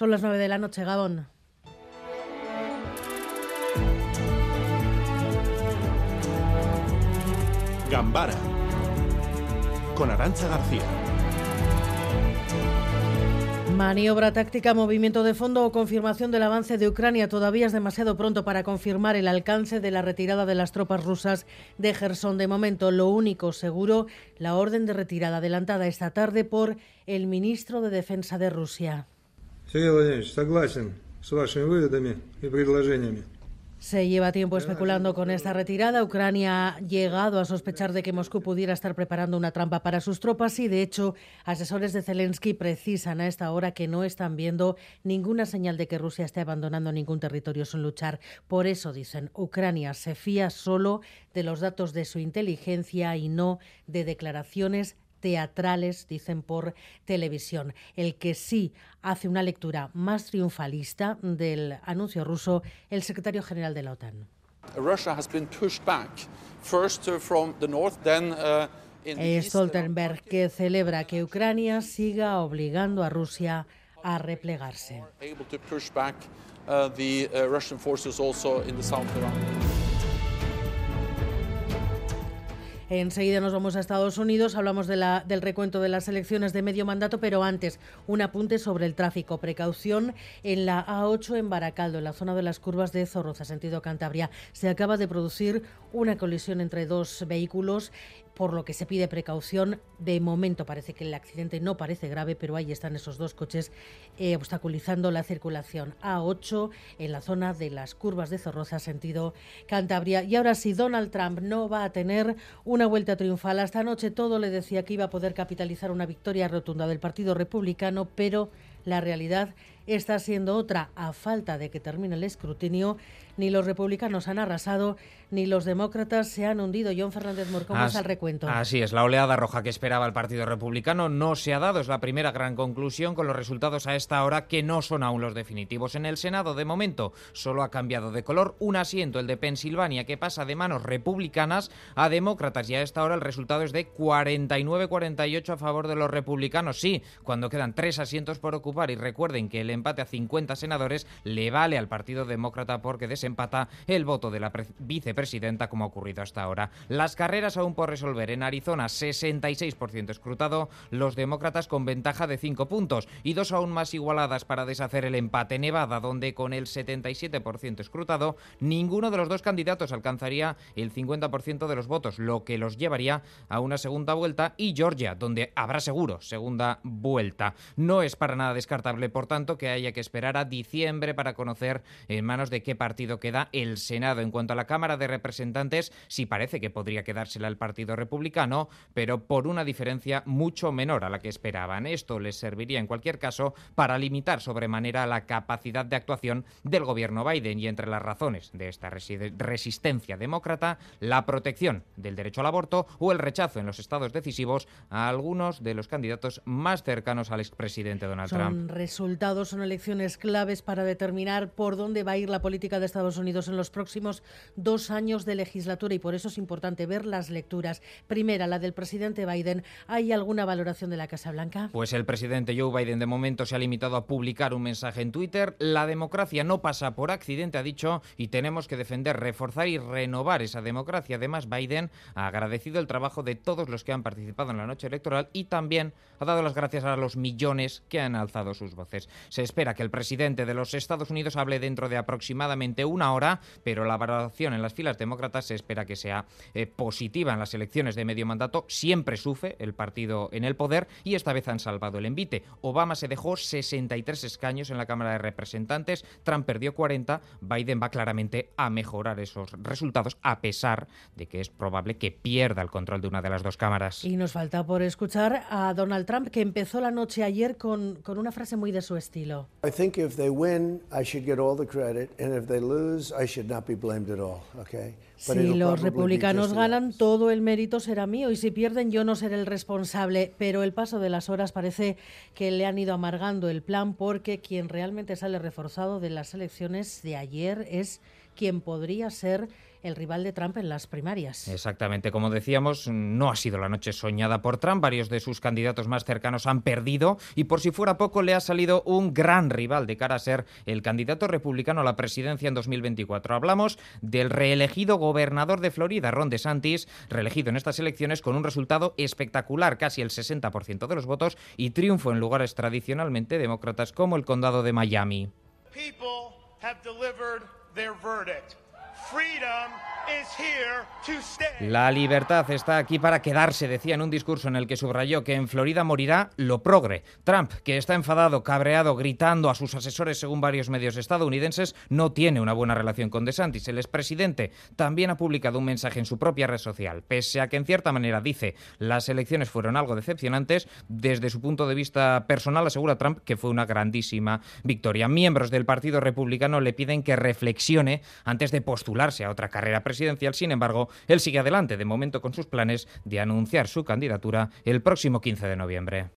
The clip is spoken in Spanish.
Son las 9 de la noche, Gabón. Gambara con Arancha García. Maniobra táctica, movimiento de fondo o confirmación del avance de Ucrania. Todavía es demasiado pronto para confirmar el alcance de la retirada de las tropas rusas de Gerson. De momento, lo único seguro, la orden de retirada adelantada esta tarde por el ministro de Defensa de Rusia. согласен с вашими выводами и предложениями. Se lleva tiempo especulando con esta retirada. Ucrania ha llegado a sospechar de que Moscú pudiera estar preparando una trampa para sus tropas y, de hecho, asesores de Zelensky precisan a esta hora que no están viendo ninguna señal de que Rusia esté abandonando ningún territorio sin luchar. Por eso, dicen, Ucrania se fía solo de los datos de su inteligencia y no de declaraciones teatrales, dicen por televisión. El que sí hace una lectura más triunfalista del anuncio ruso, el secretario general de la OTAN. Stoltenberg, que celebra que Ucrania siga obligando a Rusia a replegarse. Enseguida nos vamos a Estados Unidos, hablamos de la, del recuento de las elecciones de medio mandato, pero antes un apunte sobre el tráfico. Precaución en la A8 en Baracaldo, en la zona de las curvas de Zorroza, sentido Cantabria. Se acaba de producir una colisión entre dos vehículos por lo que se pide precaución. De momento parece que el accidente no parece grave, pero ahí están esos dos coches eh, obstaculizando la circulación. A8 en la zona de las curvas de Zorroza, sentido Cantabria. Y ahora sí, Donald Trump no va a tener una vuelta triunfal. Esta noche todo le decía que iba a poder capitalizar una victoria rotunda del Partido Republicano, pero la realidad está siendo otra. A falta de que termine el escrutinio, ni los republicanos han arrasado ni los demócratas se han hundido. John Fernández Morcón al recuento. Así es, la oleada roja que esperaba el Partido Republicano no se ha dado. Es la primera gran conclusión con los resultados a esta hora que no son aún los definitivos. En el Senado, de momento, solo ha cambiado de color un asiento, el de Pensilvania, que pasa de manos republicanas a demócratas. Y a esta hora el resultado es de 49-48 a favor de los republicanos. Sí, cuando quedan tres asientos por ocupar. Y recuerden que el empate a 50 senadores le vale al Partido Demócrata porque desempata el voto de la vicepresidenta presidenta como ha ocurrido hasta ahora. Las carreras aún por resolver. En Arizona, 66% escrutado, los demócratas con ventaja de 5 puntos y dos aún más igualadas para deshacer el empate. Nevada, donde con el 77% escrutado, ninguno de los dos candidatos alcanzaría el 50% de los votos, lo que los llevaría a una segunda vuelta. Y Georgia, donde habrá seguro segunda vuelta. No es para nada descartable, por tanto, que haya que esperar a diciembre para conocer en manos de qué partido queda el Senado. En cuanto a la Cámara de Representantes sí parece que podría quedársela el Partido Republicano, pero por una diferencia mucho menor a la que esperaban. Esto les serviría en cualquier caso para limitar sobremanera la capacidad de actuación del gobierno Biden y entre las razones de esta resistencia demócrata, la protección del derecho al aborto o el rechazo en los estados decisivos a algunos de los candidatos más cercanos al expresidente Donald son Trump. Resultados son elecciones claves para determinar por dónde va a ir la política de Estados Unidos en los próximos dos años de legislatura y por eso es importante ver las lecturas. Primera, la del presidente Biden. ¿Hay alguna valoración de la Casa Blanca? Pues el presidente Joe Biden de momento se ha limitado a publicar un mensaje en Twitter. La democracia no pasa por accidente, ha dicho, y tenemos que defender, reforzar y renovar esa democracia. Además, Biden ha agradecido el trabajo de todos los que han participado en la noche electoral y también ha dado las gracias a los millones que han alzado sus voces. Se espera que el presidente de los Estados Unidos hable dentro de aproximadamente una hora, pero la valoración en las filas demócratas se espera que sea eh, positiva en las elecciones de medio mandato. Siempre sufre el partido en el poder y esta vez han salvado el envite. Obama se dejó 63 escaños en la Cámara de Representantes, Trump perdió 40, Biden va claramente a mejorar esos resultados a pesar de que es probable que pierda el control de una de las dos cámaras. Y nos falta por escuchar a Donald Trump que empezó la noche ayer con, con una frase muy de su estilo. I think if they win, I should get all the credit and if they lose, I should not be blamed at all, okay? Si los republicanos ganan, todo el mérito será mío y si pierden yo no seré el responsable. Pero el paso de las horas parece que le han ido amargando el plan porque quien realmente sale reforzado de las elecciones de ayer es quien podría ser el rival de Trump en las primarias. Exactamente, como decíamos, no ha sido la noche soñada por Trump. Varios de sus candidatos más cercanos han perdido y por si fuera poco le ha salido un gran rival de cara a ser el candidato republicano a la presidencia en 2024. Hablamos del reelegido gobernador de Florida, Ron DeSantis, reelegido en estas elecciones con un resultado espectacular, casi el 60% de los votos y triunfo en lugares tradicionalmente demócratas como el condado de Miami. La libertad está aquí para quedarse, decía en un discurso en el que subrayó que en Florida morirá lo progre. Trump, que está enfadado, cabreado, gritando a sus asesores según varios medios estadounidenses, no tiene una buena relación con DeSantis. El expresidente también ha publicado un mensaje en su propia red social. Pese a que en cierta manera dice las elecciones fueron algo decepcionantes, desde su punto de vista personal asegura Trump que fue una grandísima victoria. Miembros del Partido Republicano le piden que reflexione antes de a otra carrera presidencial. Sin embargo, él sigue adelante de momento con sus planes de anunciar su candidatura el próximo 15 de noviembre.